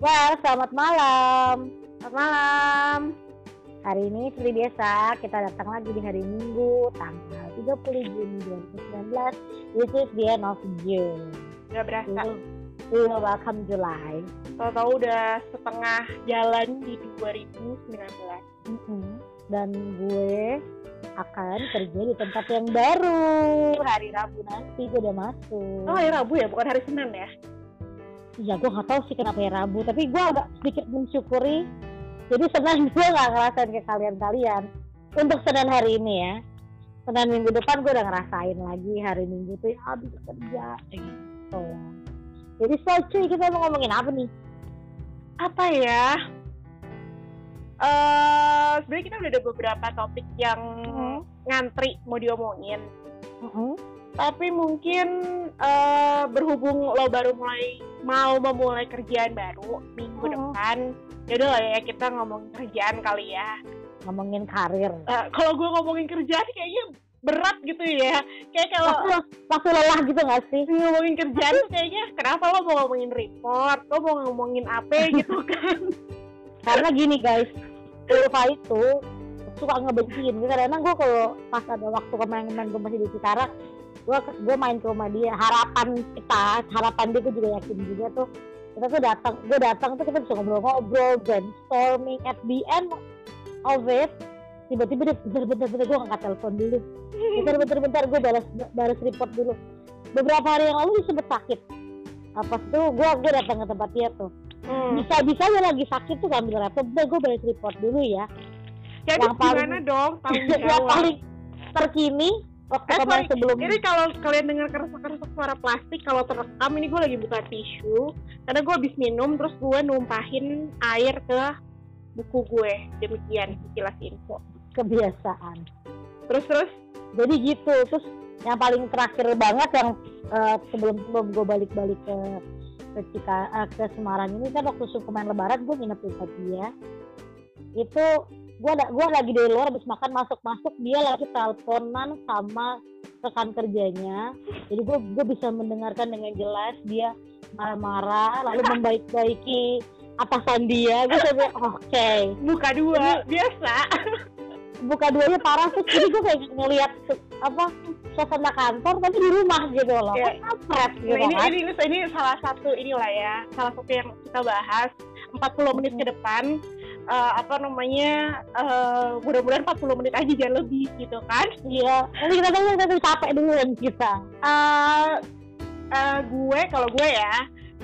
Well, selamat malam. Selamat malam. Hari ini seperti biasa kita datang lagi di hari Minggu tanggal 30 Juni 2019. This is the end of June. Udah berasa. We will welcome July. Tahu-tahu udah setengah jalan di 2019. Mm-mm. Dan gue akan kerja di tempat yang baru hari Rabu nanti gue udah masuk. Oh, hari Rabu ya, bukan hari Senin ya? Iya, gue gak tahu sih kenapa ya Rabu, tapi gue agak sedikit mensyukuri. Jadi senang gue gak ngerasain ke kalian-kalian. Untuk Senin hari ini ya. Senin minggu depan gue udah ngerasain lagi hari Minggu tuh ya habis kerja. Gitu. Jadi so cuy, kita mau ngomongin apa nih? Apa ya? Eh, sebenarnya kita udah ada beberapa topik yang Hmm. ngantri mau diomongin. Mm-mm. Tapi mungkin eh, berhubung lo baru mulai mau memulai kerjaan baru minggu Hmm. depan, ya udah lah ya kita ngomongin kerjaan kali ya. Ngomongin karir. Eh, kalau gue ngomongin kerjaan kayaknya berat gitu ya. Kayak kalau Waktu, waktu lelah gitu gak sih? ngomongin kerjaan tuh kayaknya kenapa lo mau ngomongin report, lo mau ngomongin apa gitu kan? Karena gini guys, Ulfa itu suka ngebenciin. Kadang-kadang gue kalau pas ada waktu kemarin-kemarin gue masih di Cikarang, gue gue main ke rumah dia. Harapan kita, harapan dia gue juga yakin juga tuh. Kita tuh datang, gue datang tuh kita bisa ngobrol-ngobrol, brainstorming. At the end of it, tiba-tiba dia bentar-bentar bentar gue ngangkat telepon dulu. Bentar-bentar gue balas balas report dulu. Beberapa hari yang lalu dia sempet sakit. Apa tuh gue gue datang ke tempat dia tuh Hmm. bisa bisa dia lagi sakit tuh ngambil laptop udah gue balas report dulu ya Jadi yang paling- dong yang paling terkini waktu Eh, kemarin sorry. sebelum Ini kalau kalian dengar kerusak-kerusak suara plastik, kalau terekam ini gue lagi buka tisu, karena gue habis minum, terus gue numpahin air ke buku gue. Demikian sekilas info. kebiasaan Terus terus, jadi gitu terus yang paling terakhir banget yang eh, sebelum sebelum gue balik-balik ke ke, Cika, eh, ke Semarang ini kan waktu Superman Lebaran gue nginep di dia itu gue gua lagi dari luar habis makan masuk-masuk dia lagi teleponan sama rekan kerjanya jadi gue gue bisa mendengarkan dengan jelas dia marah-marah lalu membaik-baiki atasan dia gue sampai oke buka dua, biasa. buka duanya parah tuh jadi gue kayak ngelihat se- apa suasana kantor tapi di rumah gitu loh Iya. kan kampret gitu Nah, ini, kan ini, ini, ini salah satu inilah ya, salah satu yang kita bahas 40 menit ke depan. Eh, apa namanya eh, mudah-mudahan 40 menit aja jangan lebih gitu kan iya nanti kita tunggu kita capek dulu kan kita eh eh, gue kalau gue ya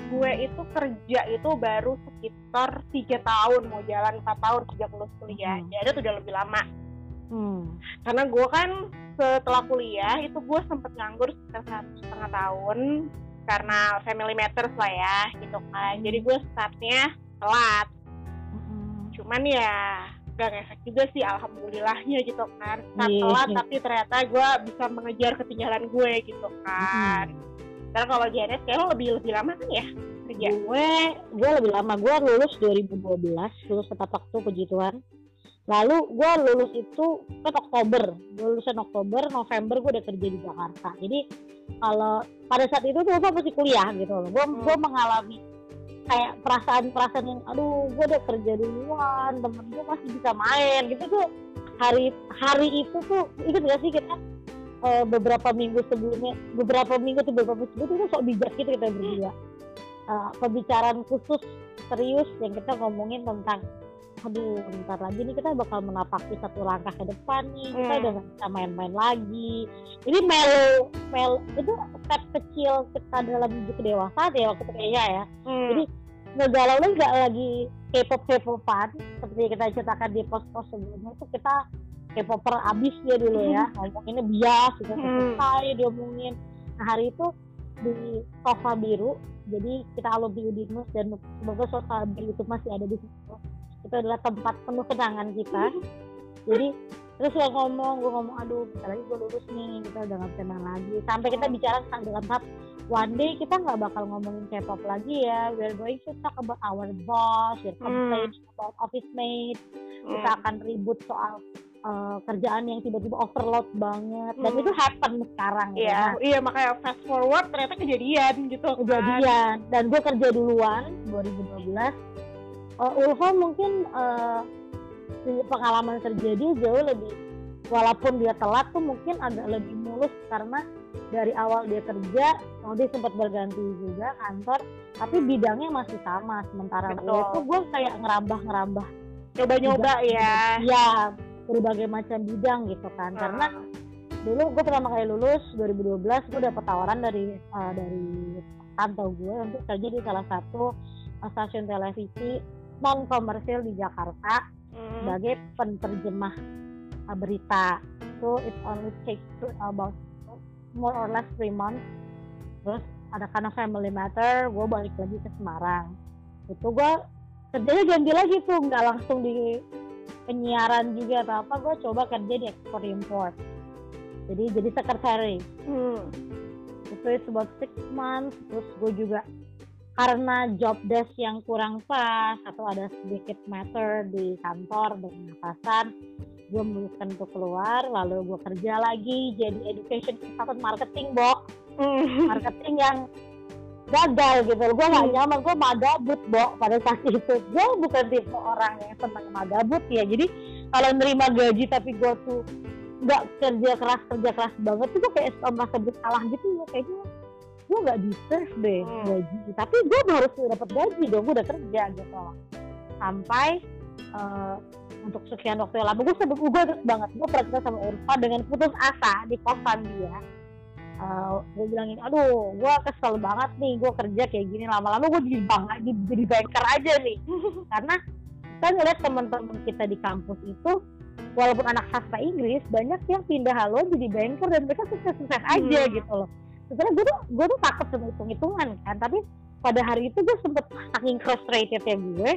gue itu kerja itu baru sekitar tiga tahun mau jalan empat tahun sejak lulus kuliah Hmm. jadi itu udah lebih lama hmm. karena gue kan setelah kuliah itu gue sempet nganggur sekitar satu setengah tahun karena family matters lah ya gitu kan jadi gue startnya telat. Cuman ya gak ngefek juga sih alhamdulillahnya gitu kan. Start Iya, telat iya. tapi ternyata gue bisa mengejar ketinggalan gue gitu kan. Karena kalau Janet kayak lo lebih lebih lama kan ya kerja? Gue gue lebih lama. Gue lulus 2012 lulus tepat waktu puji Tuhan. Lalu gue lulus itu kan Oktober. Gue lulusan Oktober November gue udah kerja di Jakarta. Jadi kalau pada saat itu tuh gue masih kuliah gitu loh. Gue Hmm. gue mengalami kayak perasaan-perasaan yang aduh gue udah kerja duluan temen gue masih bisa main gitu tuh. Hari hari itu tuh ikut gak sih kita eh, beberapa minggu sebelumnya beberapa minggu tuh beberapa minggu tuh sok bijak gitu kita berdua. Eh, pembicaraan khusus serius yang kita ngomongin tentang aduh bentar lagi nih kita bakal menapaki satu langkah ke depan nih kita Hmm. udah gak bisa main-main lagi. Ini melo melo itu step kecil kita dalam menuju kedewasaan ya waktu kayaknya ya. Hmm. Jadi, ngegalau lu nggak lagi K-pop K-popan. Seperti kita ceritakan di post-post sebelumnya itu kita K-popper abis dia dulu ya. Ngomonginnya bias gitu Hmm. selesai diomongin nah hari itu di sofa biru jadi kita alumni Udinus dan semoga sofa biru itu masih ada di situ itu adalah tempat penuh kenangan kita. Jadi terus gue ngomong gue ngomong aduh bentar lagi gue lulus nih kita udah bisa main lagi. Sampai kita bicara tentang dengan tahap one day kita nggak bakal ngomongin K-pop lagi ya. We're going to talk about our boss we're complaining about office mate kita Hmm. akan ribut soal uh, kerjaan yang tiba-tiba overload banget. Dan Hmm. itu happen sekarang Iya, ya. Iya makanya fast forward ternyata kejadian gitu. kan. kejadian. Dan gue kerja duluan 2012 uh, Ulfa mungkin uh, pengalaman kerja dia jauh lebih walaupun dia telat tuh mungkin agak lebih mulus karena dari awal dia kerja oh dia sempat berganti juga kantor tapi bidangnya masih sama sementara gue Betul. tuh gue kayak ngerambah ngerambah Nyoba-nyoba ya. ya berbagai macam bidang gitu kan. Karena dulu gue pertama kali lulus 2012 gue dapet tawaran dari uh, dari tante gue untuk kerja di salah satu stasiun televisi non komersil di Jakarta Hmm. sebagai penerjemah uh, berita. So it only takes to- about more or less three months. Terus ada karena family matter, gue balik lagi ke Semarang. Itu gue kerjanya ganti lagi tuh, nggak langsung di penyiaran juga atau apa. Gue coba kerja di ekspor import. Jadi jadi secretary. Hmm. Itu about six months. Terus gue juga karena job desk yang kurang pas atau ada sedikit matter di kantor dengan atasan gue memutuskan untuk keluar lalu gue kerja lagi jadi education consultant marketing bo. Hmm. marketing yang gagal gitu. Gue nggak Hmm. nyaman gue magabut bo pada saat itu. Gue bukan tipe orang yang senang magabut ya. Jadi kalau nerima gaji tapi gue tuh nggak kerja keras kerja keras banget gue kayak merasa bersalah gitu ya kayaknya gue nggak deserve deh Hmm. gaji. Tapi gue harus dapat gaji dong gue udah kerja gitu. Sampai eh, untuk sekian waktu yang lama gue sebut gue terus banget. Gue pernah cerita sama Urfa dengan putus asa di kosan dia. Uh, gue bilangin aduh gue kesel banget nih gue kerja kayak gini lama-lama gue jadi bangga jadi, jadi banker aja nih. Karena kita ngeliat teman-teman kita di kampus itu walaupun anak sastra Inggris banyak yang pindah halo jadi banker dan mereka sukses-sukses aja Hmm. gitu loh sebenarnya gue tuh gue tuh takut sama hitung-hitungan kan tapi pada hari itu gue sempet saking frustrated ya gue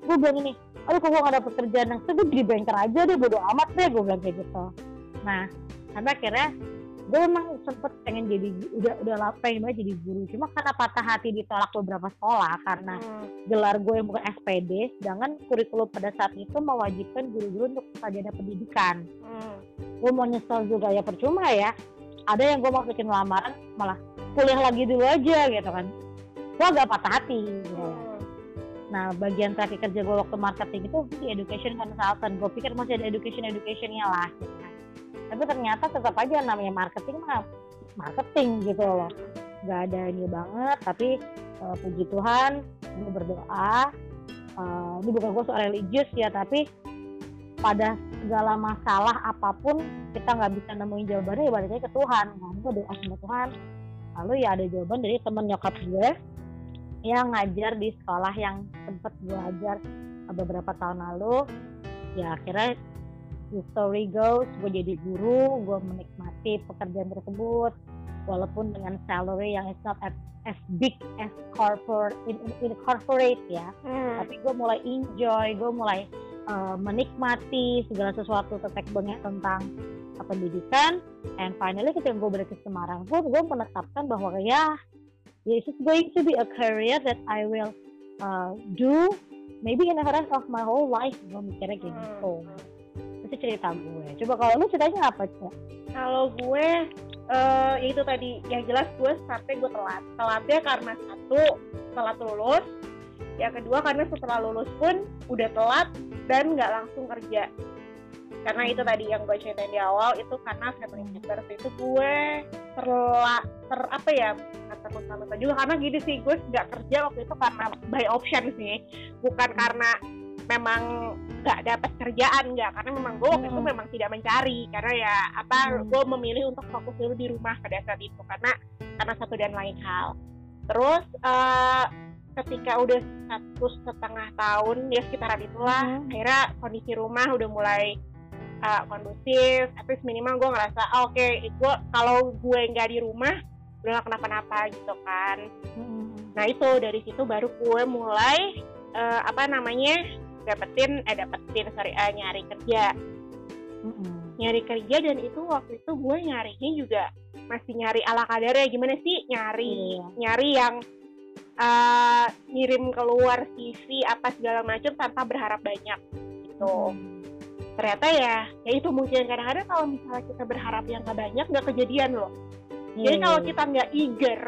gue bilang ini aduh kok gue gak dapet kerjaan yang gue jadi banker aja deh bodo amat deh gue bilang kayak gitu nah sampai akhirnya gue memang sempet pengen jadi udah udah pengen banget jadi guru cuma karena patah hati ditolak beberapa sekolah karena Hmm. gelar gue yang bukan SPD sedangkan kurikulum pada saat itu mewajibkan guru-guru untuk sarjana pendidikan Hmm. gue mau nyesel juga ya percuma ya ada yang gue masukin lamaran malah kuliah lagi dulu aja gitu kan gue agak patah hati gitu. Hmm. nah bagian terakhir kerja gue waktu marketing itu di education consultant gue pikir masih ada education educationnya lah gitu kan. tapi ternyata tetap aja namanya marketing mah marketing gitu loh nggak ada ini banget tapi eh, puji Tuhan gue berdoa eh, ini bukan gue soal religius ya tapi pada segala masalah apa pun kita nggak bisa nemuin jawabannya ya balik lagi ke Tuhan. Nah gue doa sama Tuhan. Lalu ya ada jawaban dari temen nyokap gue yang ngajar di sekolah yang sempet gue ajar beberapa tahun lalu. Ya akhirnya the story goes gue jadi guru gue menikmati pekerjaan tersebut. Walaupun dengan salary yang is not as, as big as corporate in, in, in corporate ya. Hmm. tapi gue mulai enjoy gue mulai uh, menikmati segala sesuatu tentang banyak tentang uh, pendidikan and finally ketika gue balik ke Semarang pun gue menetapkan bahwa ya this is going to be a career that I will uh, do maybe in the rest of my whole life gue mikirnya gitu Hmm. itu cerita gue coba kalau lu ceritanya apa Cak? Kalau gue ya itu tadi yang jelas gue sampai gue telat. Telatnya karena satu telat lulus, yang kedua karena setelah lulus pun udah telat dan nggak langsung kerja. Karena itu tadi yang gue ceritain di awal itu karena family matters itu gue terla ter apa ya nggak terluka-luka juga karena gini sih gue nggak kerja waktu itu karena by option sih bukan karena memang nggak dapat kerjaan nggak karena memang gue waktu itu Hmm. memang tidak mencari karena ya apa Hmm. gue memilih untuk fokus dulu di rumah pada saat itu karena karena satu dan lain hal terus eh, ketika udah satu setengah tahun ya sekitaran itulah Hmm. akhirnya kondisi rumah udah mulai eh, kondusif tapi minimal gue ngerasa "Ah, oke gue kalau gue nggak di rumah udah gak kenapa-napa gitu kan. Nah itu dari situ baru gue mulai eh, apa namanya dapetin eh dapetin sorry eh, nyari kerja. Nyari kerja dan itu waktu itu gue nyarinya juga masih nyari ala kadarnya. Gimana sih? Nyari Iya. nyari yang eh, ngirim keluar CV apa segala macam tanpa berharap banyak gitu. Ternyata ya ya itu mungkin. Kadang-kadang kalau misalnya kita berharap yang nggak banyak nggak kejadian loh. Jadi Iya, kalau kita nggak eager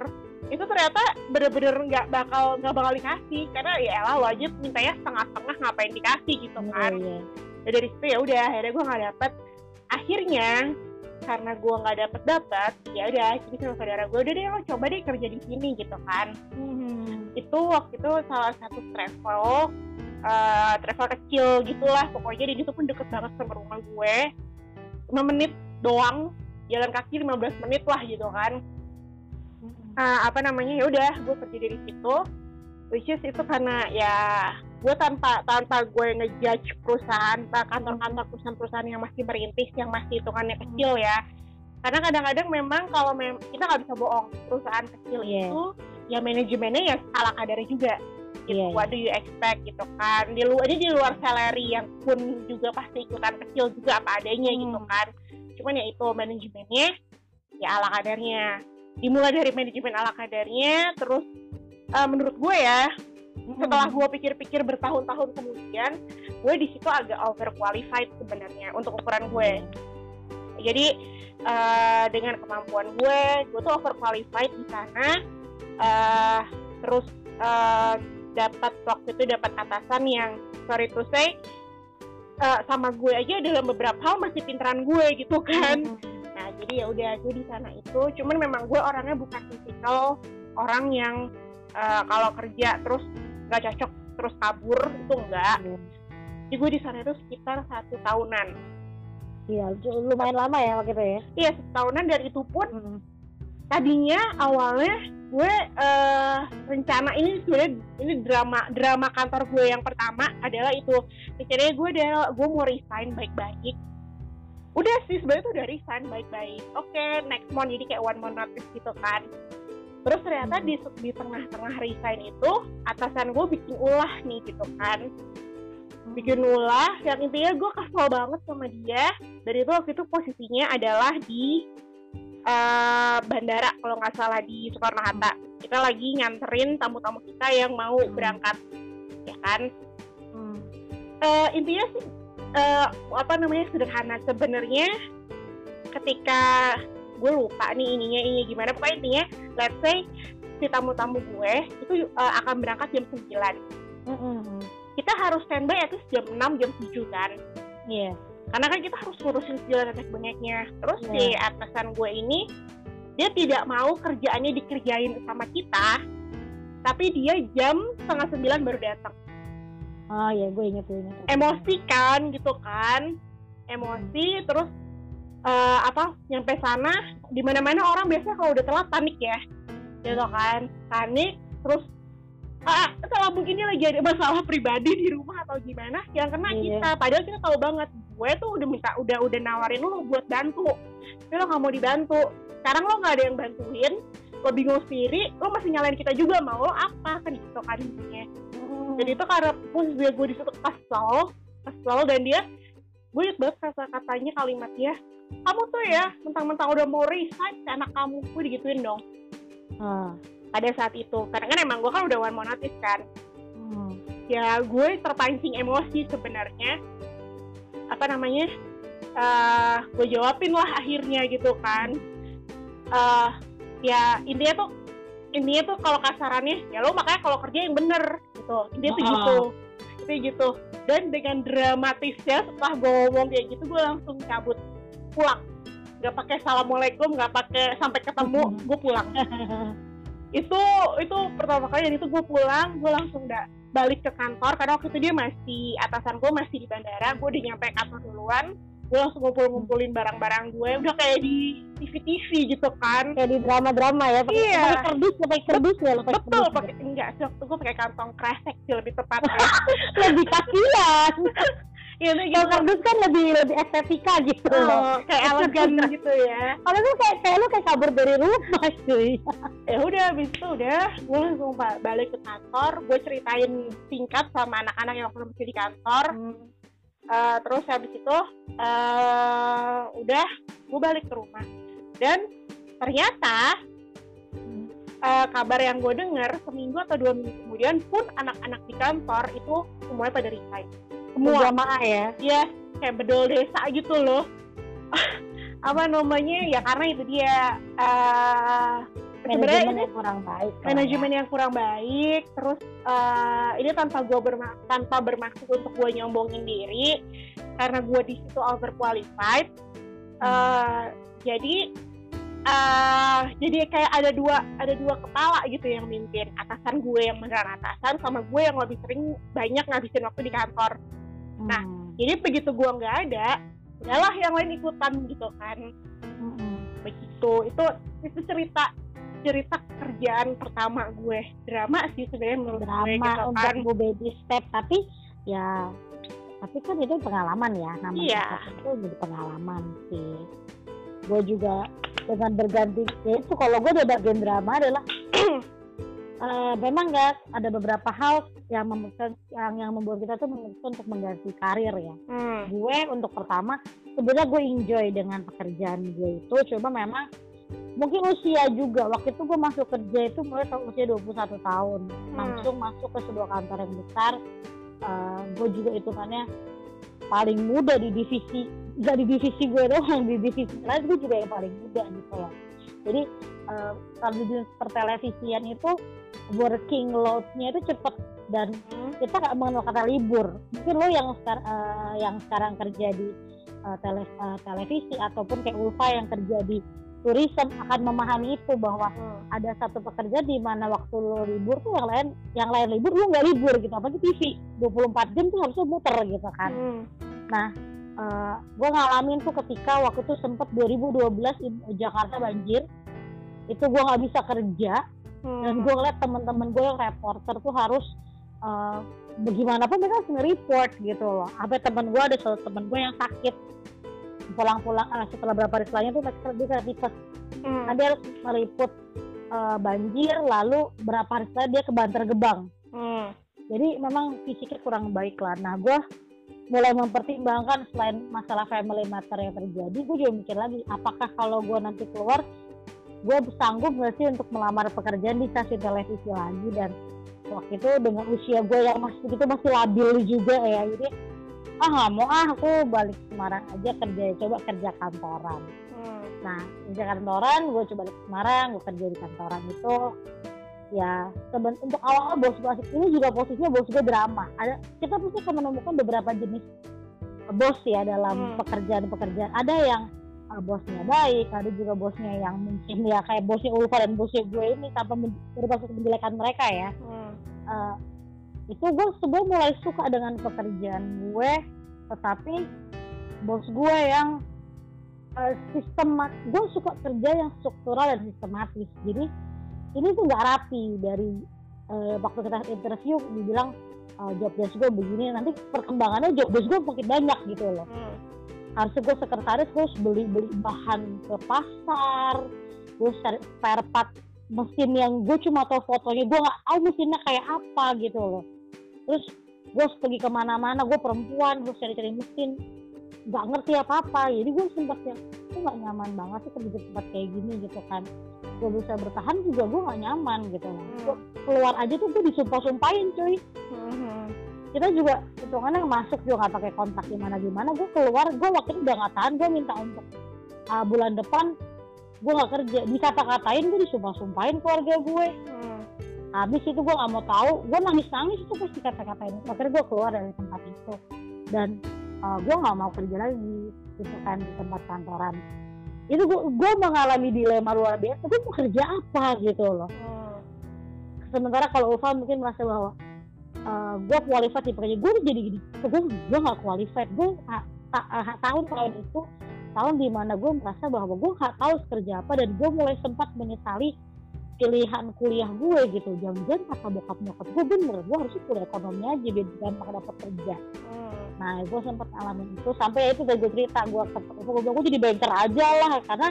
itu ternyata bener-bener nggak bakal nggak bakal dikasih. Karena ya lo aja mintanya setengah-setengah ngapain dikasih gitu Iya, kan. iya. Ya, dari situ ya udah akhirnya gue nggak dapet. Akhirnya karena gue nggak dapet dapet ya udah jadi sama saudara gue udah deh lo coba deh kerja di sini gitu kan Mhm. itu waktu itu salah satu travel eh, travel kecil gitulah pokoknya di situ pun deket banget sama rumah gue 5 menit doang jalan kaki 15 menit lah gitu kan. Nah, apa namanya ya udah gue kerja dari situ which is itu karena ya gue tanpa tanpa gue ngejudge perusahaan kantor-kantor perusahaan-perusahaan yang masih merintis yang masih hitungannya kecil ya karena kadang-kadang memang kalau mem kita nggak bisa bohong perusahaan kecil Iya. itu ya manajemennya ya ala kadarnya juga gitu Iya, iya. what do you expect gitu kan di luar ini di luar salary yang pun juga pasti ikutan kecil juga apa adanya Hmm. gitu kan cuman ya itu manajemennya ya ala kadarnya dimulai dari manajemen ala kadarnya terus eh, menurut gue ya setelah gue pikir-pikir bertahun-tahun kemudian gue di situ agak overqualified sebenarnya untuk ukuran gue jadi eh, dengan kemampuan gue gue tuh overqualified di sana eh, terus eh, dapat waktu itu dapat atasan yang sorry to say eh, sama gue aja dalam beberapa hal masih pinteran gue gitu kan. Mhm. Nah, jadi ya udah gue di sana itu, cuman memang gue orangnya bukan tipikal orang yang eh, kalau kerja terus nggak cocok terus kabur itu enggak. Iya. Jadi gue di sana itu sekitar satu tahunan. Iya, lu- lumayan lama ya waktu itu ya. Iya satu tahunan dan itu pun Mhm. tadinya awalnya gue eh, rencana ini sebenarnya ini drama drama kantor gue yang pertama adalah itu rencananya gue ada gue mau resign baik-baik udah sih sebenarnya tuh udah resign baik-baik oke next month jadi kayak one month notice gitu kan terus ternyata di di tengah-tengah resign itu atasan gue bikin ulah nih gitu kan. Bikin ulah yang intinya gue kesel banget sama dia. Dan itu waktu itu posisinya adalah di eh, bandara kalau nggak salah di Soekarno Hatta. Kita lagi nganterin tamu-tamu kita yang mau Hmm. berangkat ya kan? Mhm. Eh, intinya sih eh, apa namanya sederhana. Sebenarnya ketika gue lupa nih ininya ini gimana pokoknya intinya let's say si tamu-tamu gue itu eh, akan berangkat jam 9 Mhm. kita harus standby at least jam 6 jam 7 kan Iya. karena kan kita harus ngurusin segala nenek banyaknya terus Iya. si atasan gue ini dia tidak mau kerjaannya dikerjain sama kita tapi dia jam setengah sembilan baru datang Oh iya, gue inget gue inget. emosi kan gitu kan emosi terus eh, apa nyampe sana di mana mana orang biasanya kalau udah telat panik ya. Gitu kan panik terus ah salah mungkin dia lagi ada masalah pribadi di rumah atau gimana yang kena Iya. kita. Padahal kita tahu banget gue tuh udah minta udah udah nawarin lo buat bantu. Tapi lo nggak mau dibantu. Sekarang lo nggak ada yang bantuin lo bingung sendiri lo masih nyalain kita juga mau lo apa? Kan gitu kan intinya. Mhm. jadi itu karena posisi gue di situ kesel kesel dan dia gue inget banget kata katanya kalimat dia kamu tuh ya mentang-mentang udah mau resign si anak kamu gue digituin dong. Ah. pada saat itu karena kan emang gue kan udah one more notice kan. Mhm. ya gue terpancing emosi sebenarnya. Apa namanya? Eh gue jawabin lah akhirnya gitu kan. Eh ya intinya tuh intinya tuh kalau kasarannya ya lo makanya kalau kerja yang bener gitu. Intinya tuh Ah. gitu. Itu gitu. Dan dengan dramatisnya setelah gue ngomong kayak gitu gue langsung cabut pulang nggak pakai assalamualaikum nggak pakai sampai ketemu Mhm. gue pulang itu itu pertama kali dan itu gue pulang gue langsung udah balik ke kantor karena waktu itu dia masih atasan gue masih di bandara gue udah nyampe kantor duluan gue langsung ngumpul-ngumpulin barang-barang gue udah kayak di TV-TV gitu kan Kayak di drama-drama ya. Pakai Iya. pakai kerdus, pakai kerdus ya lo betul kerdus. pakai enggak sih waktu gue pakai kantong kresek sih lebih tepatnya lebih kasihan. ya udah Kalau gitu kardus kan lebih lebih estetika gitu loh. Oh, kayak elegan gitu ya. Kalau lu kayak kayak lu kayak kabur dari rumah cuy. ya udah habis itu udah gue langsung ba- balik ke kantor. Gue ceritain singkat sama anak-anak yang waktu masih di kantor. Eh, terus habis itu eh udah gue balik ke rumah. Dan ternyata eh, kabar yang gue dengar seminggu atau dua minggu kemudian pun anak-anak di kantor itu semuanya pada resign semua. Berjamaah ya. ya kayak bedol desa gitu loh. Apa namanya? Ya karena itu dia uh, sebenarnya manajemen ini yang kurang baik manajemen yang kurang baik terus uh, ini tanpa gue berma tanpa bermaksud untuk gue nyombongin diri karena gue di situ overqualified uh, jadi uh, jadi kayak ada dua ada dua kepala gitu yang mimpin atasan gue yang beneran atasan sama gue yang lebih sering banyak ngabisin waktu di kantor nah, Hmm. jadi begitu gue nggak ada udahlah yang lain ikutan gitu kan Mm-mm. begitu itu itu cerita cerita kerjaan pertama gue drama sih sebenarnya menurut gue drama gitu untuk kan gue baby step tapi ya tapi kan itu pengalaman ya namanya Iya. itu jadi pengalaman sih gue juga dengan berganti ya itu kalau gue udah bagian drama adalah eh, memang nggak ada beberapa hal yang memutuskan yang yang membuat kita tuh memutuskan untuk mengganti karir ya. Hmm. gue untuk pertama sebenarnya gue enjoy dengan pekerjaan gue itu coba memang mungkin usia juga. Waktu itu gue masuk kerja itu mulai tahun usia 21 tahun. Langsung masuk ke sebuah kantor yang besar. Eh, gue juga hitungannya paling muda di divisi gak di divisi gue doang di divisi lain gue juga yang paling muda gitu ya jadi eh, kalau di pertelevisian itu working load-nya itu cepet dan Hmm. kita nggak mengenal kata libur mungkin lo yang sekarang yang sekarang kerja di eh, tele, eh, televisi ataupun kayak Ulfa yang kerja di tourism akan memahami itu bahwa Hmm. ada satu pekerjaan di mana waktu lo libur tuh yang lain yang lain libur lo nggak libur gitu apalagi TV 24 jam tuh harusnya muter gitu kan Hmm. uh, gue ngalamin tuh ketika waktu itu sempet 2012 in- Jakarta banjir itu gue nggak bisa kerja Hmm. dan gue ngeliat temen-temen gue yang reporter tuh harus uh, bagaimanapun mereka harus nge-report gitu loh sampai temen gue ada satu temen gue yang sakit pulang-pulang uh, setelah berapa hari setelahnya tuh mereka dia kena tipes Hmm. nah, dia harus meliput uh, banjir lalu berapa hari setelah dia ke Bantar Gebang Hmm. jadi memang fisiknya kurang baik lah nah gue mulai mempertimbangkan selain masalah family matter yang terjadi gue juga mikir lagi apakah kalau gue nanti keluar gue sanggup nggak sih untuk melamar pekerjaan di stasiun televisi lagi dan waktu itu dengan usia gue yang masih begitu masih labil juga ya jadi ah nggak mau ah aku balik Semarang aja kerja coba kerja kantoran Hmm. Nah, kerja kantoran, gue coba di Semarang, gue kerja di kantoran itu ya seben untuk awal bos bos ini juga posisinya bos gue drama. Ada kita pasti akan menemukan beberapa jenis bos ya dalam Hmm. pekerjaan-pekerjaan. Ada yang bosnya baik, ada juga bosnya yang mungkin ya kayak bosnya Ulfa dan bosnya gue ini tanpa bermaksud menjelekan mereka ya. Hmm. Uh, itu gue sebenarnya mulai suka dengan pekerjaan gue, tetapi bos gue yang uh, sistem gue suka kerja yang struktural dan sistematis jadi ini tuh nggak rapi dari uh, waktu kita interview dibilang uh, job desk gue begini nanti perkembangannya job desk gue makin banyak gitu loh Hmm. Harusnya gue sekretaris gue harus beli beli bahan ke pasar gue cari spare part mesin yang gue cuma tahu fotonya. Gue nggak tahu mesinnya kayak apa gitu loh. Terus gue harus pergi ke mana-mana gue perempuan gue cari-cari mesin. Nggak ngerti apa-apa. Jadi gue sempat yang gue nggak nyaman banget sih kerja tempat kayak gini gitu kan. Gue bisa bertahan juga gue nggak nyaman gitu. Loh Gua keluar aja tuh gue disumpah-sumpahin cuy. Hmm. Kita juga hitungannya masuk juga nggak pakai kontak gimana gimana. Gue keluar gue waktu itu udah nggak tahan gue minta untuk uh, bulan depan gue nggak kerja. Dikata-katain gue disumpah-sumpahin keluarga gue. Hmm. habis itu gue nggak mau tahu gue nangis-nangis itu pasti kata-katain akhirnya gue keluar dari tempat itu. Dan uh, gue nggak mau kerja lagi gitu kan di tempat kantoran. Itu gue gue mengalami dilema luar biasa. Gue mau kerja apa gitu loh. Hmm. sementara kalau Ulfa mungkin merasa bahwa uh, gue qualified di pekerjaan gue jadi gini gue gue nggak qualified. Gue ah, tahun tahun itu tahun di mana gue merasa bahwa gue nggak tahu kerja apa dan gue mulai sempat menyesali pilihan kuliah gue gitu. Jangan-jangan kata bokap nyokap gue bener gue harus kuliah ekonomi aja biar gampang dapat kerja. Hmm. nah gue sempat ngalamin itu. Sampai itu tadi gue cerita gue sempat itu gue bilang gue jadi banker aja lah karena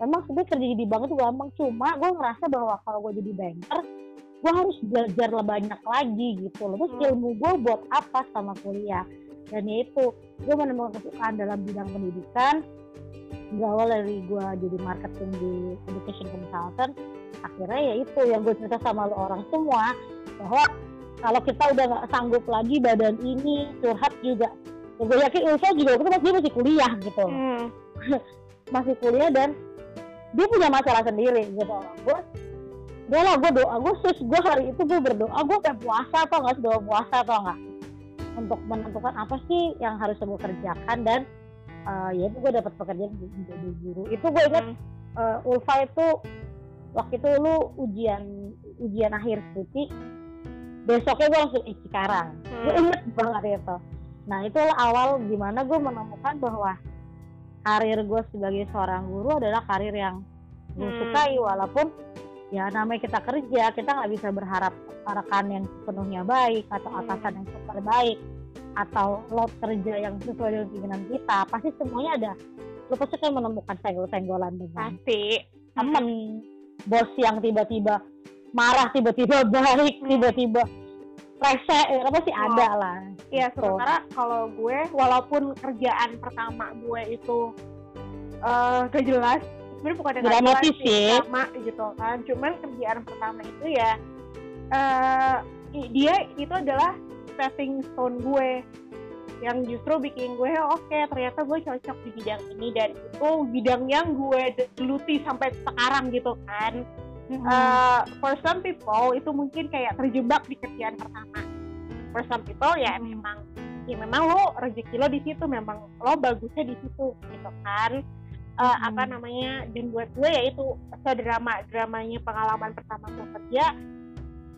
memang sebenarnya kerja jadi bank itu gampang. Cuma gue ngerasa bahwa kalau gue jadi banker gue harus belajar lebih banyak lagi gitu loh. Terus Hmm. ilmu gue buat apa sama kuliah? Dan ya itu gue menemukan kesukaan dalam bidang pendidikan. Berawal dari gue jadi marketing di education consultant. Akhirnya ya itu yang gue cerita sama lo orang semua bahwa kalau kita udah nggak sanggup lagi badan ini curhat juga. Ya, gue yakin Ulfa juga waktu itu masih masih kuliah gitu Hmm. masih kuliah dan dia punya masalah sendiri gitu. Gue udah lah gue doa gue sus gue hari itu gue berdoa gue kayak puasa atau nggak doa puasa atau enggak untuk menentukan apa sih yang harus gue kerjakan dan eh, ya itu gue dapat pekerjaan menjadi guru itu gue ingat Hmm. eh, Ulfa itu waktu itu lu ujian ujian akhir skripsi besoknya gue langsung ih sekarang gue Hmm. inget banget itu nah itulah awal gimana gue menemukan bahwa karir gue sebagai seorang guru adalah karir yang gue Hmm. sukai walaupun ya namanya kita kerja kita nggak bisa berharap rekan yang sepenuhnya baik atau Hmm. atasan yang super baik atau load kerja yang sesuai dengan keinginan kita pasti semuanya ada lu pasti kan menemukan senggol-senggolan dengan Pasti. temen bos yang tiba-tiba marah tiba-tiba baik tiba-tiba rese ya, apa sih Oh. ada lah Iya, Gitu. sementara kalau gue, walaupun kerjaan pertama gue itu eh gak jelas, sebenarnya bukan jelas Dramatis sih, sama gitu kan. Cuman kerjaan pertama itu ya, eh i- dia itu adalah stepping stone gue yang justru bikin gue oke ternyata gue cocok di bidang ini dan itu bidang yang gue geluti sampai sekarang gitu kan uh, for some people itu mungkin kayak terjebak di kerjaan pertama. For some people ya Hmm. memang ya memang lo rezeki lo di situ, memang lo bagusnya di situ gitu kan. Uh, Hmm. apa namanya dan buat gue ya itu sedrama dramanya pengalaman pertama gue kerja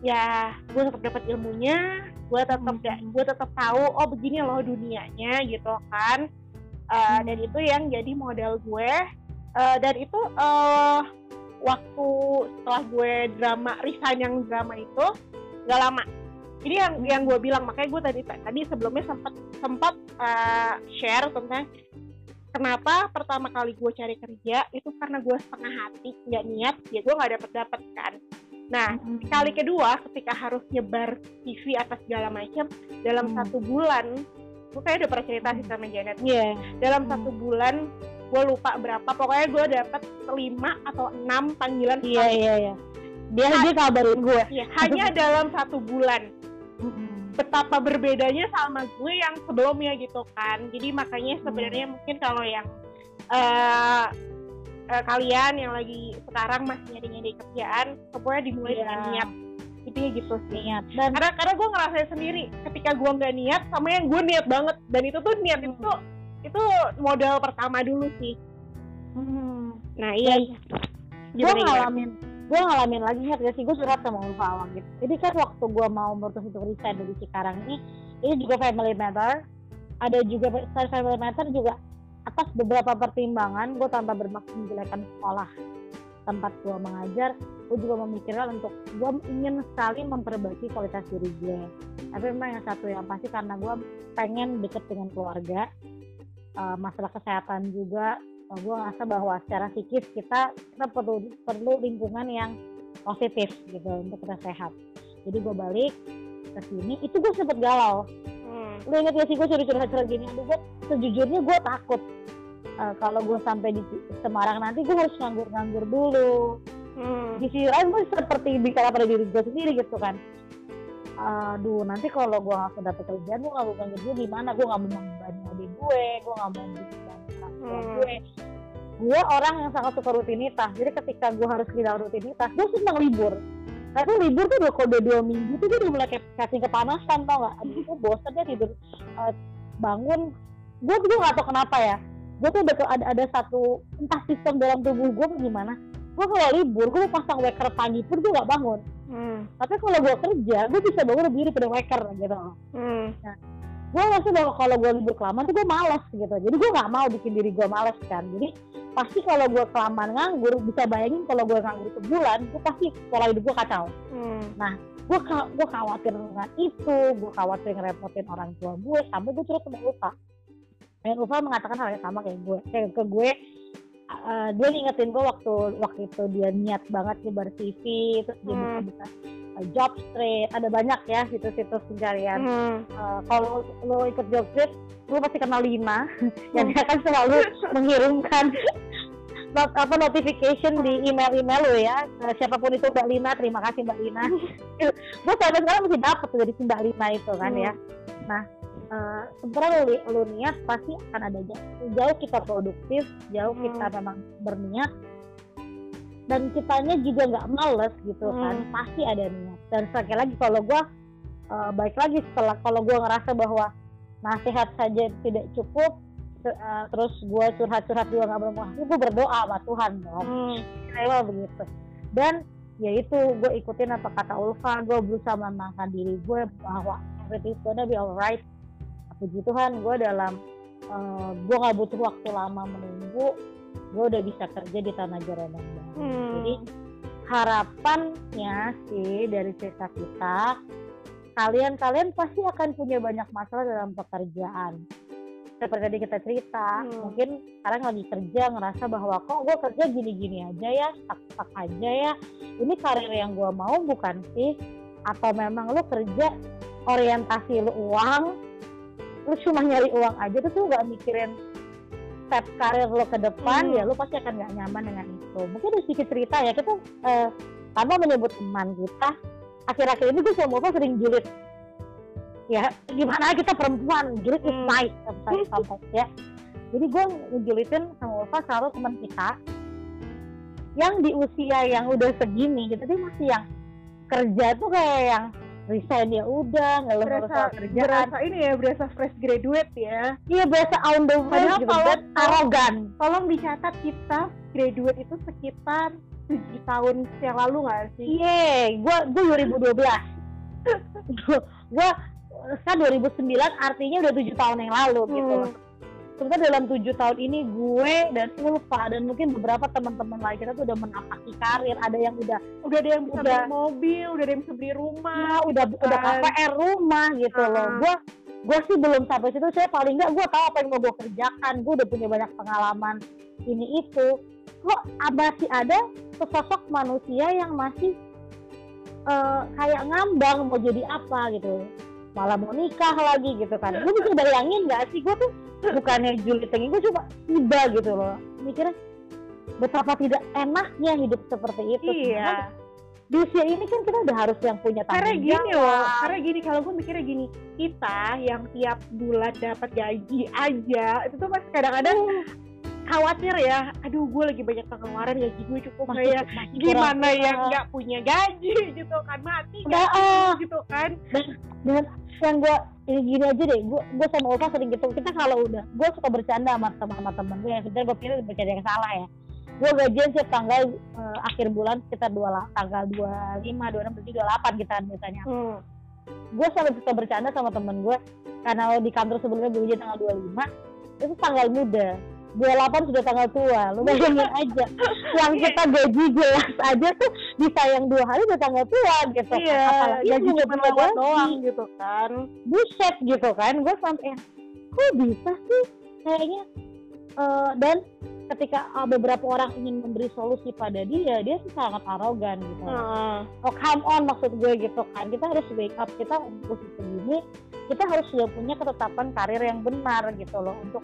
ya gue tetap dapat ilmunya gue tetap Hmm. gue tetap tahu oh begini loh dunianya gitu kan Uh, Hmm. dan itu yang jadi modal gue Uh, dan itu uh, waktu setelah gue drama resign yang drama itu gak lama ini yang Hmm. yang gue bilang makanya gue tadi tadi sebelumnya sempat sempat uh, share tentang kenapa pertama kali gue cari kerja itu karena gue setengah hati nggak niat ya gue nggak dapet dapet kan nah kali kedua ketika harus nyebar CV atas segala macam dalam Hmm. satu bulan gue kayak udah pernah cerita sih sama Janet Iya. dalam Hmm. satu bulan gue lupa berapa pokoknya gue dapet lima atau enam panggilan Iya iya iya. Dia dia kabarin gue. Ya, hanya dalam satu bulan betapa berbedanya sama gue yang sebelumnya gitu kan jadi makanya Hmm. sebenarnya mungkin kalau yang eh eh, kalian yang lagi sekarang masih nyari-nyari kerjaan pokoknya dimulai Iya. dengan niat intinya gitu sih Niat dan karena karena gue ngerasain sendiri ketika gue nggak niat sama yang gue niat banget dan itu tuh niat Hmm. itu itu modal pertama dulu sih hmm, nah iya gue Gimana, gimana? ngalamin gue ngalamin lagi ingat gak sih? Gue surat sama Ulfa Awang gitu. Jadi kan waktu gue mau memutus untuk resign dari Cikarang ini ini juga family matter. Ada juga selain family matter juga atas beberapa pertimbangan gue tanpa bermaksud menjelekan sekolah. Tempat gue mengajar gue juga memikirkan untuk gue ingin sekali memperbaiki kualitas diri gue tapi memang yang satu yang pasti karena gue pengen deket dengan keluarga eh, masalah kesehatan juga uh, gue ngerasa bahwa secara psikis kita kita perlu perlu lingkungan yang positif gitu untuk kita sehat. Jadi gue balik ke sini itu gue sempet galau. Hmm. lu inget gak sih gue curhat curhat gini? Aduh gue sejujurnya gue takut. Uh, kalau gue sampai di Semarang nanti gue harus nganggur nganggur dulu. Hmm. di sisi lain gue seperti bicara pada diri gue sendiri gitu kan. Aduh nanti kalau gue nggak dapet kerjaan gue nggak mau dulu gimana? Gue nggak mau membebani adik gue gue nggak mau Hmm. gue gue orang yang sangat suka rutinitas. Jadi ketika gue harus kehilangan rutinitas gue senang libur. Tapi libur tuh udah kode dua minggu tuh gue udah mulai cacing kepanasan tau gak aduh gue bosan deh tidur eh, bangun. Gue tuh gak tau kenapa ya. Gue tuh udah ada ada satu entah sistem dalam tubuh gue gimana. Gue kalau libur gue mau pasang waker pagi pun gue gak bangun. Hmm. tapi kalau gue kerja gue bisa bangun lebih daripada waker gitu. Hmm. Gue bahwa kalau gue libur kelamaan tuh gue malas gitu. Jadi gue nggak mau bikin diri gue malas kan. Jadi pasti kalau gue kelamaan nganggur bisa bayangin kalau gue nganggur sebulan gue pasti pola hidup gue kacau. Hmm. gue gue khawatir dengan itu gue khawatir ngerepotin orang tua gue sampai gue sama Ulfa. Dan Ulfa mengatakan hal yang sama kayak gue kayak ke gue eh, dia ngingetin gue waktu waktu itu dia niat banget nyebar CV terus dia Hmm. buka-buka eh, job street ada banyak ya situs-situs pencarian Hmm. Eh, kalau lo ikut job street lo pasti kenal Lina yang dia kan selalu mengirimkan not, apa notification di email-email lo ya Eh, siapa pun itu Mbak Lina terima kasih Mbak Lina gue sampai sekarang masih dapet tuh dari si Mbak Lina itu kan Hmm. ya nah uh, sebenarnya lu, lu niat pasti akan ada jauh, jauh kita produktif jauh Hmm. kita memang berniat dan kitanya juga nggak males gitu kan Hmm. pasti ada niat dan sekali lagi kalau gue uh, baik lagi setelah kalau gue ngerasa bahwa nasihat saja tidak cukup uh, terus gue curhat-curhat juga nggak bermanfaat gue berdoa sama Tuhan dong Hmm. begitu dan ya itu gue ikutin apa kata Ulfa gue berusaha menenangkan diri gue bahwa everything's gonna be alright puji Tuhan gue dalam eh, gue nggak butuh waktu lama menunggu gue udah bisa kerja di tanah Jerenan Hmm. jadi harapannya sih dari cerita kita kalian kalian pasti akan punya banyak masalah dalam pekerjaan seperti tadi kita cerita Hmm. mungkin sekarang lagi kerja ngerasa bahwa kok gue kerja gini-gini aja ya stuck-stuck aja ya ini karir yang gue mau bukan sih atau memang lu kerja orientasi lu uang lu cuma nyari uang aja terus lu gak mikirin step karir lo ke depan Hmm. ya lu pasti akan gak nyaman dengan itu mungkin ada sedikit cerita ya kita eh, tanpa menyebut teman kita akhir-akhir ini gue sama sering julid ya gimana kita perempuan julid is Hmm. nice sometimes, sometimes, ya jadi gue ngejulitin sama Ulfa selalu teman kita yang di usia yang udah segini gitu dia masih yang kerja tuh kayak yang resign ya udah ngeluh berasa soal kerjaan. berasa ini ya berasa fresh graduate ya. Iya biasa on the way gitu dan arogan. tolong dicatat kita graduate itu sekitar tujuh tahun yang lalu nggak sih? Iya gue gue 2012 gue kan 2009 artinya udah tujuh tahun yang lalu gitu. Hmm. loh sebenarnya dalam tujuh tahun ini gue dan Ulfa dan mungkin beberapa teman-teman lain kita tuh udah menapaki karir. Ada yang udah udah ada yang bisa Udah. beli mobil udah ada yang bisa beli rumah ya udah udah kan. KPR rumah gitu loh. Ah. gue gue sih belum sampai situ. Saya paling nggak gue tahu apa yang mau gue kerjakan. Gue udah punya banyak pengalaman ini itu. Kok masih ada sesosok manusia yang masih eh, kayak ngambang mau jadi apa gitu. Malah mau nikah lagi gitu kan. Lu bisa bayangin nggak sih? Gue tuh bukannya julid tinggi gue cuma tiba gitu loh. Mikirnya betapa tidak enaknya hidup seperti itu. Iya. Di usia ini kan kita udah harus yang punya karena tanggung gini jawab. loh karena gini kalau gue mikirnya gini kita yang tiap bulan dapat gaji aja itu tuh masih kadang-kadang khawatir ya aduh gue lagi banyak pengeluaran gaji gue cukup kayak gimana kurang- yang nggak punya gaji gitu kan mati gaji ah. gitu kan. Dan yang gue ini gini aja deh gue gue sama Ulfa sering gitu kita kalau udah gue suka bercanda sama teman sama temen gue yang sebenarnya gue pikir bercanda yang salah ya. Gue gajian setiap tanggal eh, akhir bulan sekitar dua tanggal dua lima dua enam tujuh dua delapan kita biasanya. Hmm. gue selalu suka bercanda sama temen gue karena di kantor sebelumnya gue gajian tanggal 25 itu tanggal muda 28 sudah tanggal tua lu bayangin aja. Yang kita gaji jelas aja tuh disayang dua hari udah tanggal tua gitu. Iya Apalagi gaji yang cuma doang gitu kan. Buset gitu kan. Gue sampai yang, kok bisa sih? Kayaknya Eh, dan ketika eh, beberapa orang ingin memberi solusi pada dia dia sih sangat arogan gitu. Heeh. oh come on maksud gue gitu kan. Kita harus wake up kita posisi begini. Kita harus sudah punya ketetapan karir yang benar gitu loh untuk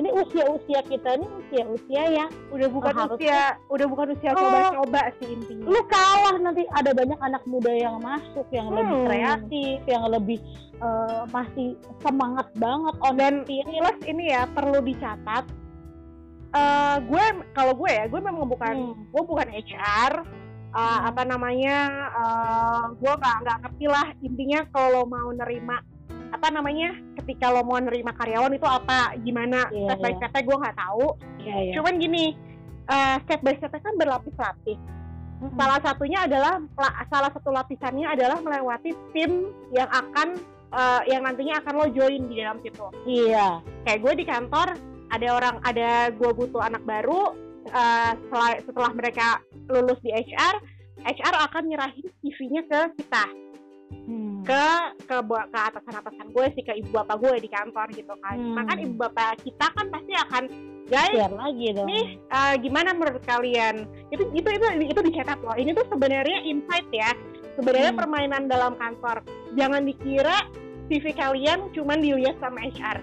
ini usia-usia kita ini usia-usia yang udah bukan harusnya- usia udah bukan usia Oh. coba-coba sih intinya lu kalah nanti ada banyak anak muda yang masuk yang lebih Hmm. kreatif yang lebih eh, masih semangat banget on Dan plus ini ya perlu dicatat eh gue kalau gue ya gue memang bukan Hmm. gue bukan HR uh, Hmm. apa namanya uh, gue nggak nggak ngerti lah intinya kalau mau nerima apa namanya ketika lo mau nerima karyawan itu apa gimana Iya, step by stepnya gue nggak tahu. Iya, iya. cuman gini uh, step by stepnya kan berlapis-lapis. Mm-mm. salah satunya adalah la- salah satu lapisannya adalah melewati tim yang akan uh, yang nantinya akan lo join di dalam situ. Iya. Kayak gue di kantor ada orang ada gue butuh anak baru uh, setelah, setelah mereka lulus di HR HR akan nyerahin CV-nya ke kita Hmm. ke ke ke atasan atasan gue sih ke ibu bapak gue di kantor gitu kan Hmm. nah kan ibu bapak kita kan pasti akan guys share lagi dong nih uh, gimana menurut kalian itu itu itu itu dicatat loh ini tuh sebenarnya insight ya sebenarnya Hmm. permainan dalam kantor jangan dikira CV kalian cuman dilihat sama HR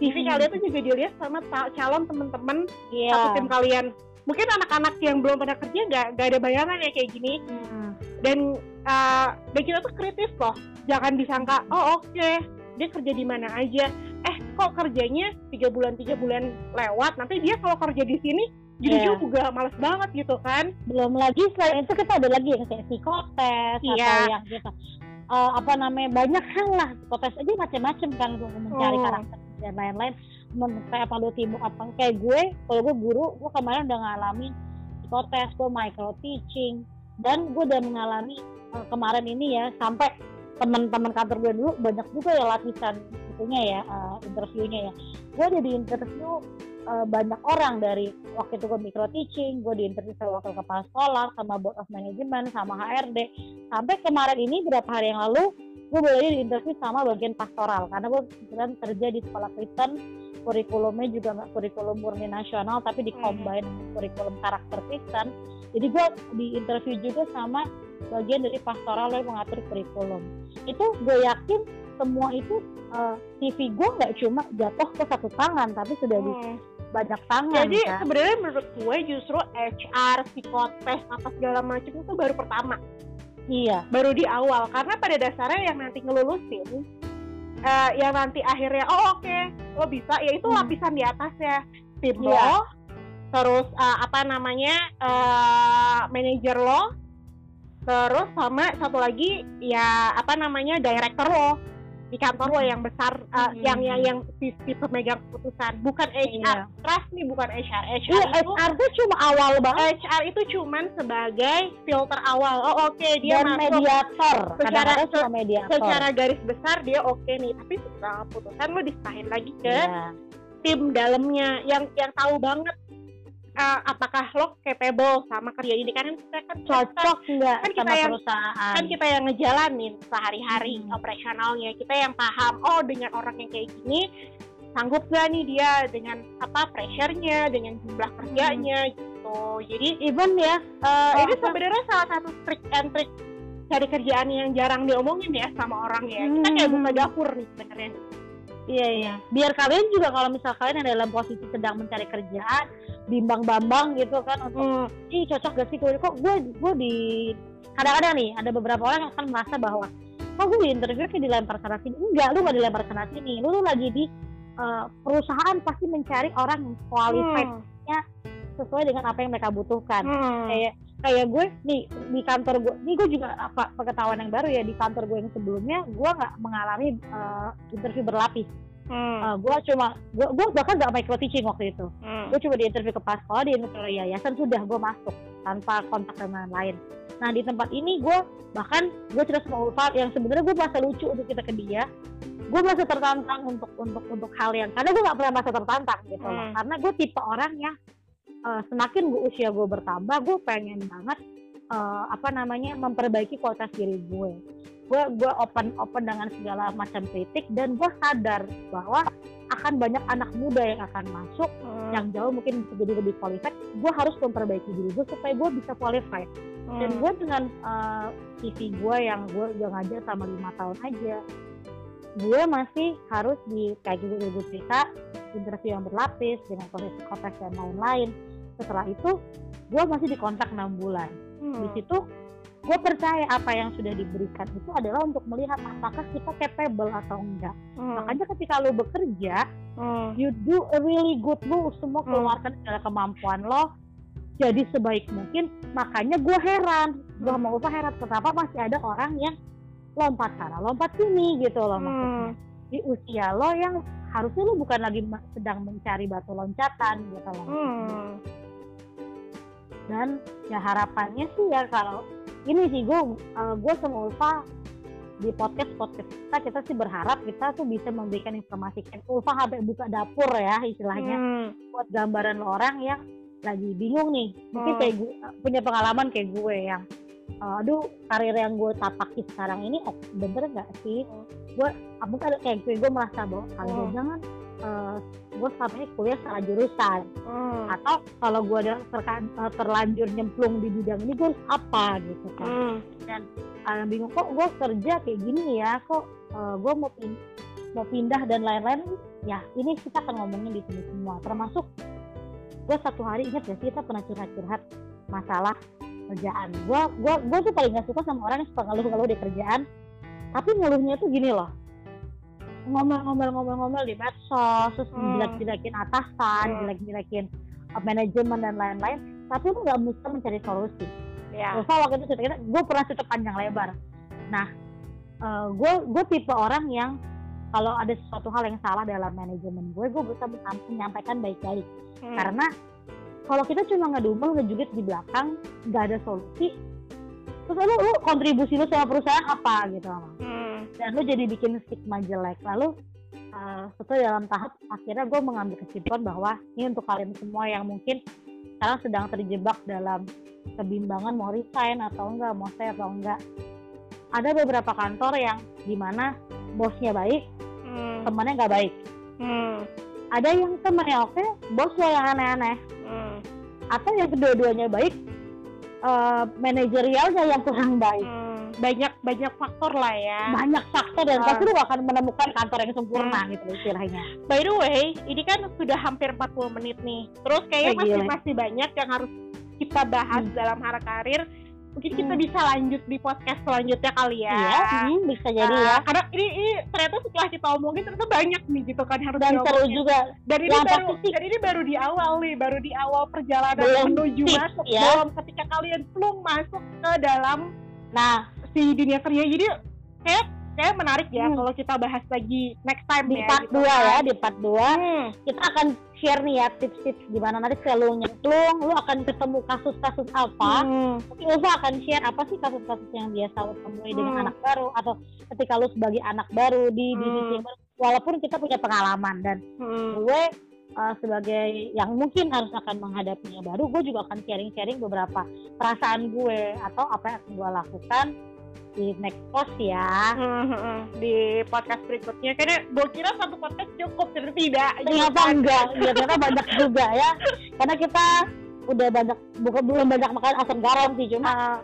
CV Hmm. kalian tuh juga dilihat sama calon temen-temen satu iya tim kalian mungkin anak-anak yang belum pernah kerja nggak nggak ada bayangan ya kayak gini Hmm. dan uh, dan kita tuh kritis loh jangan disangka oh oke dia kerja di mana aja eh kok kerjanya tiga bulan tiga bulan lewat nanti dia kalau kerja di sini jadi Iya. juga males banget gitu kan belum lagi selain itu kita ada lagi yang kayak psikotes Iya. atau yang gitu Eh, apa namanya banyak hal lah psikotes aja macam-macam kan untuk mencari Oh. karakter dan lain-lain kayak apa lu timbuk apa kayak gue kalau gue guru gue kemarin udah ngalamin psikotes gue micro teaching dan gue udah mengalami eh, kemarin ini ya sampai teman-teman kantor gue dulu banyak juga ya latihan itunya ya eh, interviewnya ya. Gue ada di interview eh, banyak orang dari waktu itu gue micro teaching gue di interview sama wakil kepala sekolah sama board of management sama HRD sampai kemarin ini beberapa hari yang lalu gue boleh di interview sama bagian pastoral. Karena gue kebetulan kerja di sekolah Kristen kurikulumnya juga nggak kurikulum murni nasional tapi di Hmm. combine kurikulum karakter Kristen. Jadi gue di interview juga sama bagian dari pastoral yang mengatur kurikulum itu gue yakin semua itu eh, CV gue nggak cuma jatuh ke satu tangan tapi sudah di Hmm. banyak tangan jadi kan sebenarnya menurut gue justru HR psikotes apa segala macam itu baru pertama iya baru di awal karena pada dasarnya yang nanti ngelulusin eh, yang nanti akhirnya oh oke lo bisa ya itu Hmm. lapisan di atasnya tim Iya. lo terus eh, apa namanya eh, manajer lo terus sama satu lagi ya apa namanya director lo di kantor lo yang besar eh, Hmm. yang yang yang si, si pemegang keputusan bukan HR Iya. trust nih bukan HR HR Iya, itu HR tuh cuma awal banget HR itu cuman sebagai filter awal oh oke dia dan masuk mediator. Secara- cuma mediator. secara garis besar dia oke nih tapi setelah putusan lo diserahin lagi ke Iya. tim dalamnya yang yang tahu banget uh, apakah lo capable sama kerja ini kan kita kan cocok nggak kan kita sama yang- perusahaan? kan kita yang ngejalanin sehari-hari Hmm. operasionalnya kita yang paham oh dengan orang yang kayak gini sanggup gak nih dia dengan apa pressure-nya dengan jumlah kerjanya gitu jadi Even ya, uh, Oh, ini sebenarnya salah satu trik and trik cari kerjaan yang jarang diomongin ya sama orang ya kita kayak Hmm. buka dapur nih sebenarnya iya iya. Biar kalian juga kalau misal kalian yang dalam posisi sedang mencari kerjaan, bimbang bambang gitu kan untuk Hmm. ih cocok gak sih gue kok gue gue di kadang-kadang nih ada beberapa orang yang akan merasa bahwa kok gue di interview kayak dilempar sana sini enggak lu gak dilempar sana sini lu tuh lagi di uh, perusahaan pasti mencari orang yang qualified Hmm. sesuai dengan apa yang mereka butuhkan Hmm. kayak kayak gue nih di kantor gue ini gue juga apa pengetahuan yang baru ya di kantor gue yang sebelumnya gue nggak mengalami uh, interview berlapis Hmm. Uh, gue cuma gue, gue bahkan nggak micro teaching waktu itu Hmm. gue cuma di interview kepala sekolah di interview yayasan sudah gue masuk tanpa kontak dengan lain nah di tempat ini gue bahkan gue cerita sama Ulfa yang sebenarnya gue merasa lucu untuk kita ke dia gue merasa tertantang untuk untuk untuk hal yang karena gue nggak pernah merasa tertantang gitu loh Hmm. karena gue tipe orang yang eh, semakin gue usia gue bertambah gue pengen banget eh, apa namanya memperbaiki kualitas diri gue gue gue open open dengan segala macam kritik dan gue sadar bahwa akan banyak anak muda yang akan masuk Hmm. yang jauh mungkin bisa jadi lebih qualified gue harus memperbaiki diri gue supaya gue bisa qualified dan Hmm. gue dengan uh, CV gue yang gue udah ngajar sama lima tahun aja gue masih harus di kayak gue gue cerita interview yang berlapis dengan proses konteks dan lain-lain setelah itu gue masih dikontak enam bulan Hmm. di situ gue percaya apa yang sudah diberikan itu adalah untuk melihat apakah kita capable atau enggak Hmm. makanya ketika lo bekerja Hmm. you do a really good lu semua Hmm. keluarkan segala kemampuan lo jadi sebaik mungkin makanya gue heran gue Hmm. mau gue heran kenapa masih ada orang yang lompat sana lompat sini gitu loh maksudnya Hmm. di usia lo yang harusnya lo bukan lagi sedang mencari batu loncatan gitu loh Hmm. Dan ya harapannya sih ya kalau ini sih gue gue sama Ulfa di podcast podcast kita kita sih berharap kita tuh bisa memberikan informasi kayak Ulfa sampai buka dapur ya istilahnya Hmm. buat gambaran orang yang lagi bingung nih mungkin Hmm. kayak gue punya pengalaman kayak gue yang uh, aduh karir yang gue tapaki sekarang ini oh, bener nggak sih Hmm. gue mungkin ada kayak gue gue merasa bahwa kalau Hmm. jangan uh, gue selama ini kuliah salah jurusan. Hmm. atau kalau gue ada terka- uh, terlanjur nyemplung di bidang ini gue harus apa gitu kan. Hmm. uh, bingung kok gue kerja kayak gini ya? Kok uh, gue mau pin mau pindah dan lain-lain? Ya ini kita akan ngomongin di sini semua. Termasuk gue satu hari ingat gak sih kita pernah curhat-curhat masalah kerjaan. Gue gue gue tuh paling gak suka sama orang yang suka ngeluh-ngeluh di kerjaan. Tapi ngeluhnya tuh gini loh ngomel-ngomel-ngomel-ngomel di medsos, terus Hmm. jelek-jelekin atasan, Hmm. jelek-jelekin uh, manajemen dan lain-lain, tapi lu nggak bisa mencari solusi. ya Terus waktu itu cerita gue pernah cerita panjang lebar. Nah, gue gue tipe orang yang kalau ada sesuatu hal yang salah dalam manajemen gue, gue bisa men- menyampaikan baik-baik. Hmm. Karena kalau kita cuma ngedumel, ngejugit di belakang, nggak ada solusi, terus lu, lu kontribusi lu sama perusahaan apa gitu Hmm. dan lu jadi bikin stigma jelek lalu uh, setelah dalam tahap akhirnya gue mengambil kesimpulan bahwa ini untuk kalian semua yang mungkin sekarang sedang terjebak dalam kebimbangan mau resign atau enggak mau stay atau enggak ada beberapa kantor yang di mana bosnya baik Hmm. temannya nggak baik Hmm. ada yang temannya oke bosnya yang aneh-aneh Hmm. atau yang kedua-duanya baik uh, manajerialnya yang kurang baik Hmm. banyak banyak faktor lah ya banyak faktor dan Ah. pasti lu akan menemukan kantor yang sempurna gitu istilahnya By the way, ini kan sudah hampir 40 menit nih. Terus kayaknya Oh, masih gila. masih banyak yang harus kita bahas Hmm. dalam hara karir. Mungkin kita Hmm. bisa lanjut di podcast selanjutnya kali ya. Iya, hmm, bisa jadi Ah, ya. Karena ini, ini ternyata setelah kita omongin ternyata banyak nih gitu kan harus Dan seru juga. Dan ini Yang baru pasti sih- dan ini baru di awal nih, baru di awal perjalanan Belum menuju tips, masuk ya. belum ketika kalian belum masuk ke dalam Nah, si dunia kerja. Jadi kayak kayak menarik ya Hmm. kalau kita bahas lagi next time di ya. part gitu 2 kan. ya, di part 2 Hmm. kita akan share nih ya tips-tips gimana nanti kalau lu nyemplung, lu akan ketemu kasus-kasus apa. Hmm. Mungkin Ulfa akan share apa sih kasus-kasus yang biasa lu temui dengan Hmm. anak baru atau ketika lu sebagai anak baru di Hmm. divisi yang baru. Walaupun kita punya pengalaman dan Hmm. gue uh, sebagai yang mungkin harus akan menghadapinya baru, gue juga akan sharing-sharing beberapa perasaan gue atau apa yang akan gue lakukan di next post ya. Hmm, hmm, hmm. di podcast berikutnya karena gue kira satu podcast cukup ternyata tidak Ternyata enggak, ya, ternyata banyak juga ya. Karena kita udah banyak bukan belum banyak makan asam garam sih cuma Ah,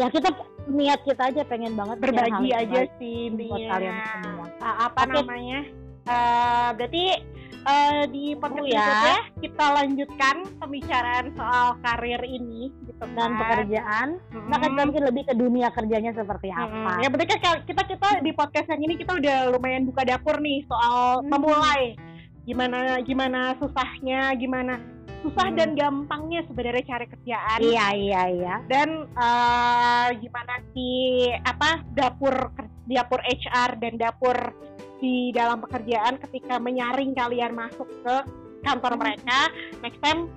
ya kita niat kita aja pengen banget hal berbagi aja sih buat kalian semua. Ah, apa Oke. namanya Eh, berarti eh, di podcast Seru ya. berikutnya kita lanjutkan pembicaraan soal karir ini gitu Dan kan. pekerjaan, Hmm. nah kita mungkin lebih ke dunia kerjanya seperti Hmm, apa. Ya berarti kan kita kita di podcast yang ini kita udah lumayan buka dapur nih soal Hmm. memulai gimana gimana susahnya, gimana susah Hmm. dan gampangnya sebenarnya cari kerjaan. Iya iya iya. dan eh, gimana sih apa dapur dapur HR dan dapur di dalam pekerjaan ketika menyaring kalian masuk ke kantor mereka next time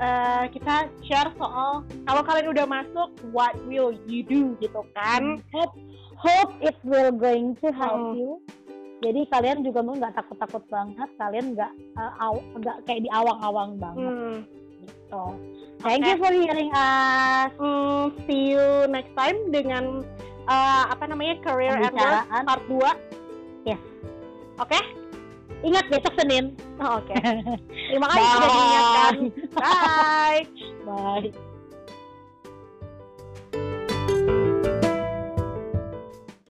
eh, kita share soal kalau kalian udah masuk what will you do gitu kan Hope hope it will going to help Hmm. you. Jadi kalian juga mungkin nggak takut-takut banget, kalian nggak uh, aw- nggak kayak di awang-awang banget. Hmm. gitu. Thank you for hearing us. Hmm, see you next time dengan eh, apa namanya career at work part 2 Yes. oke Ingat besok Senin. Oh, oke terima kasih sudah diingatkan bye Bye.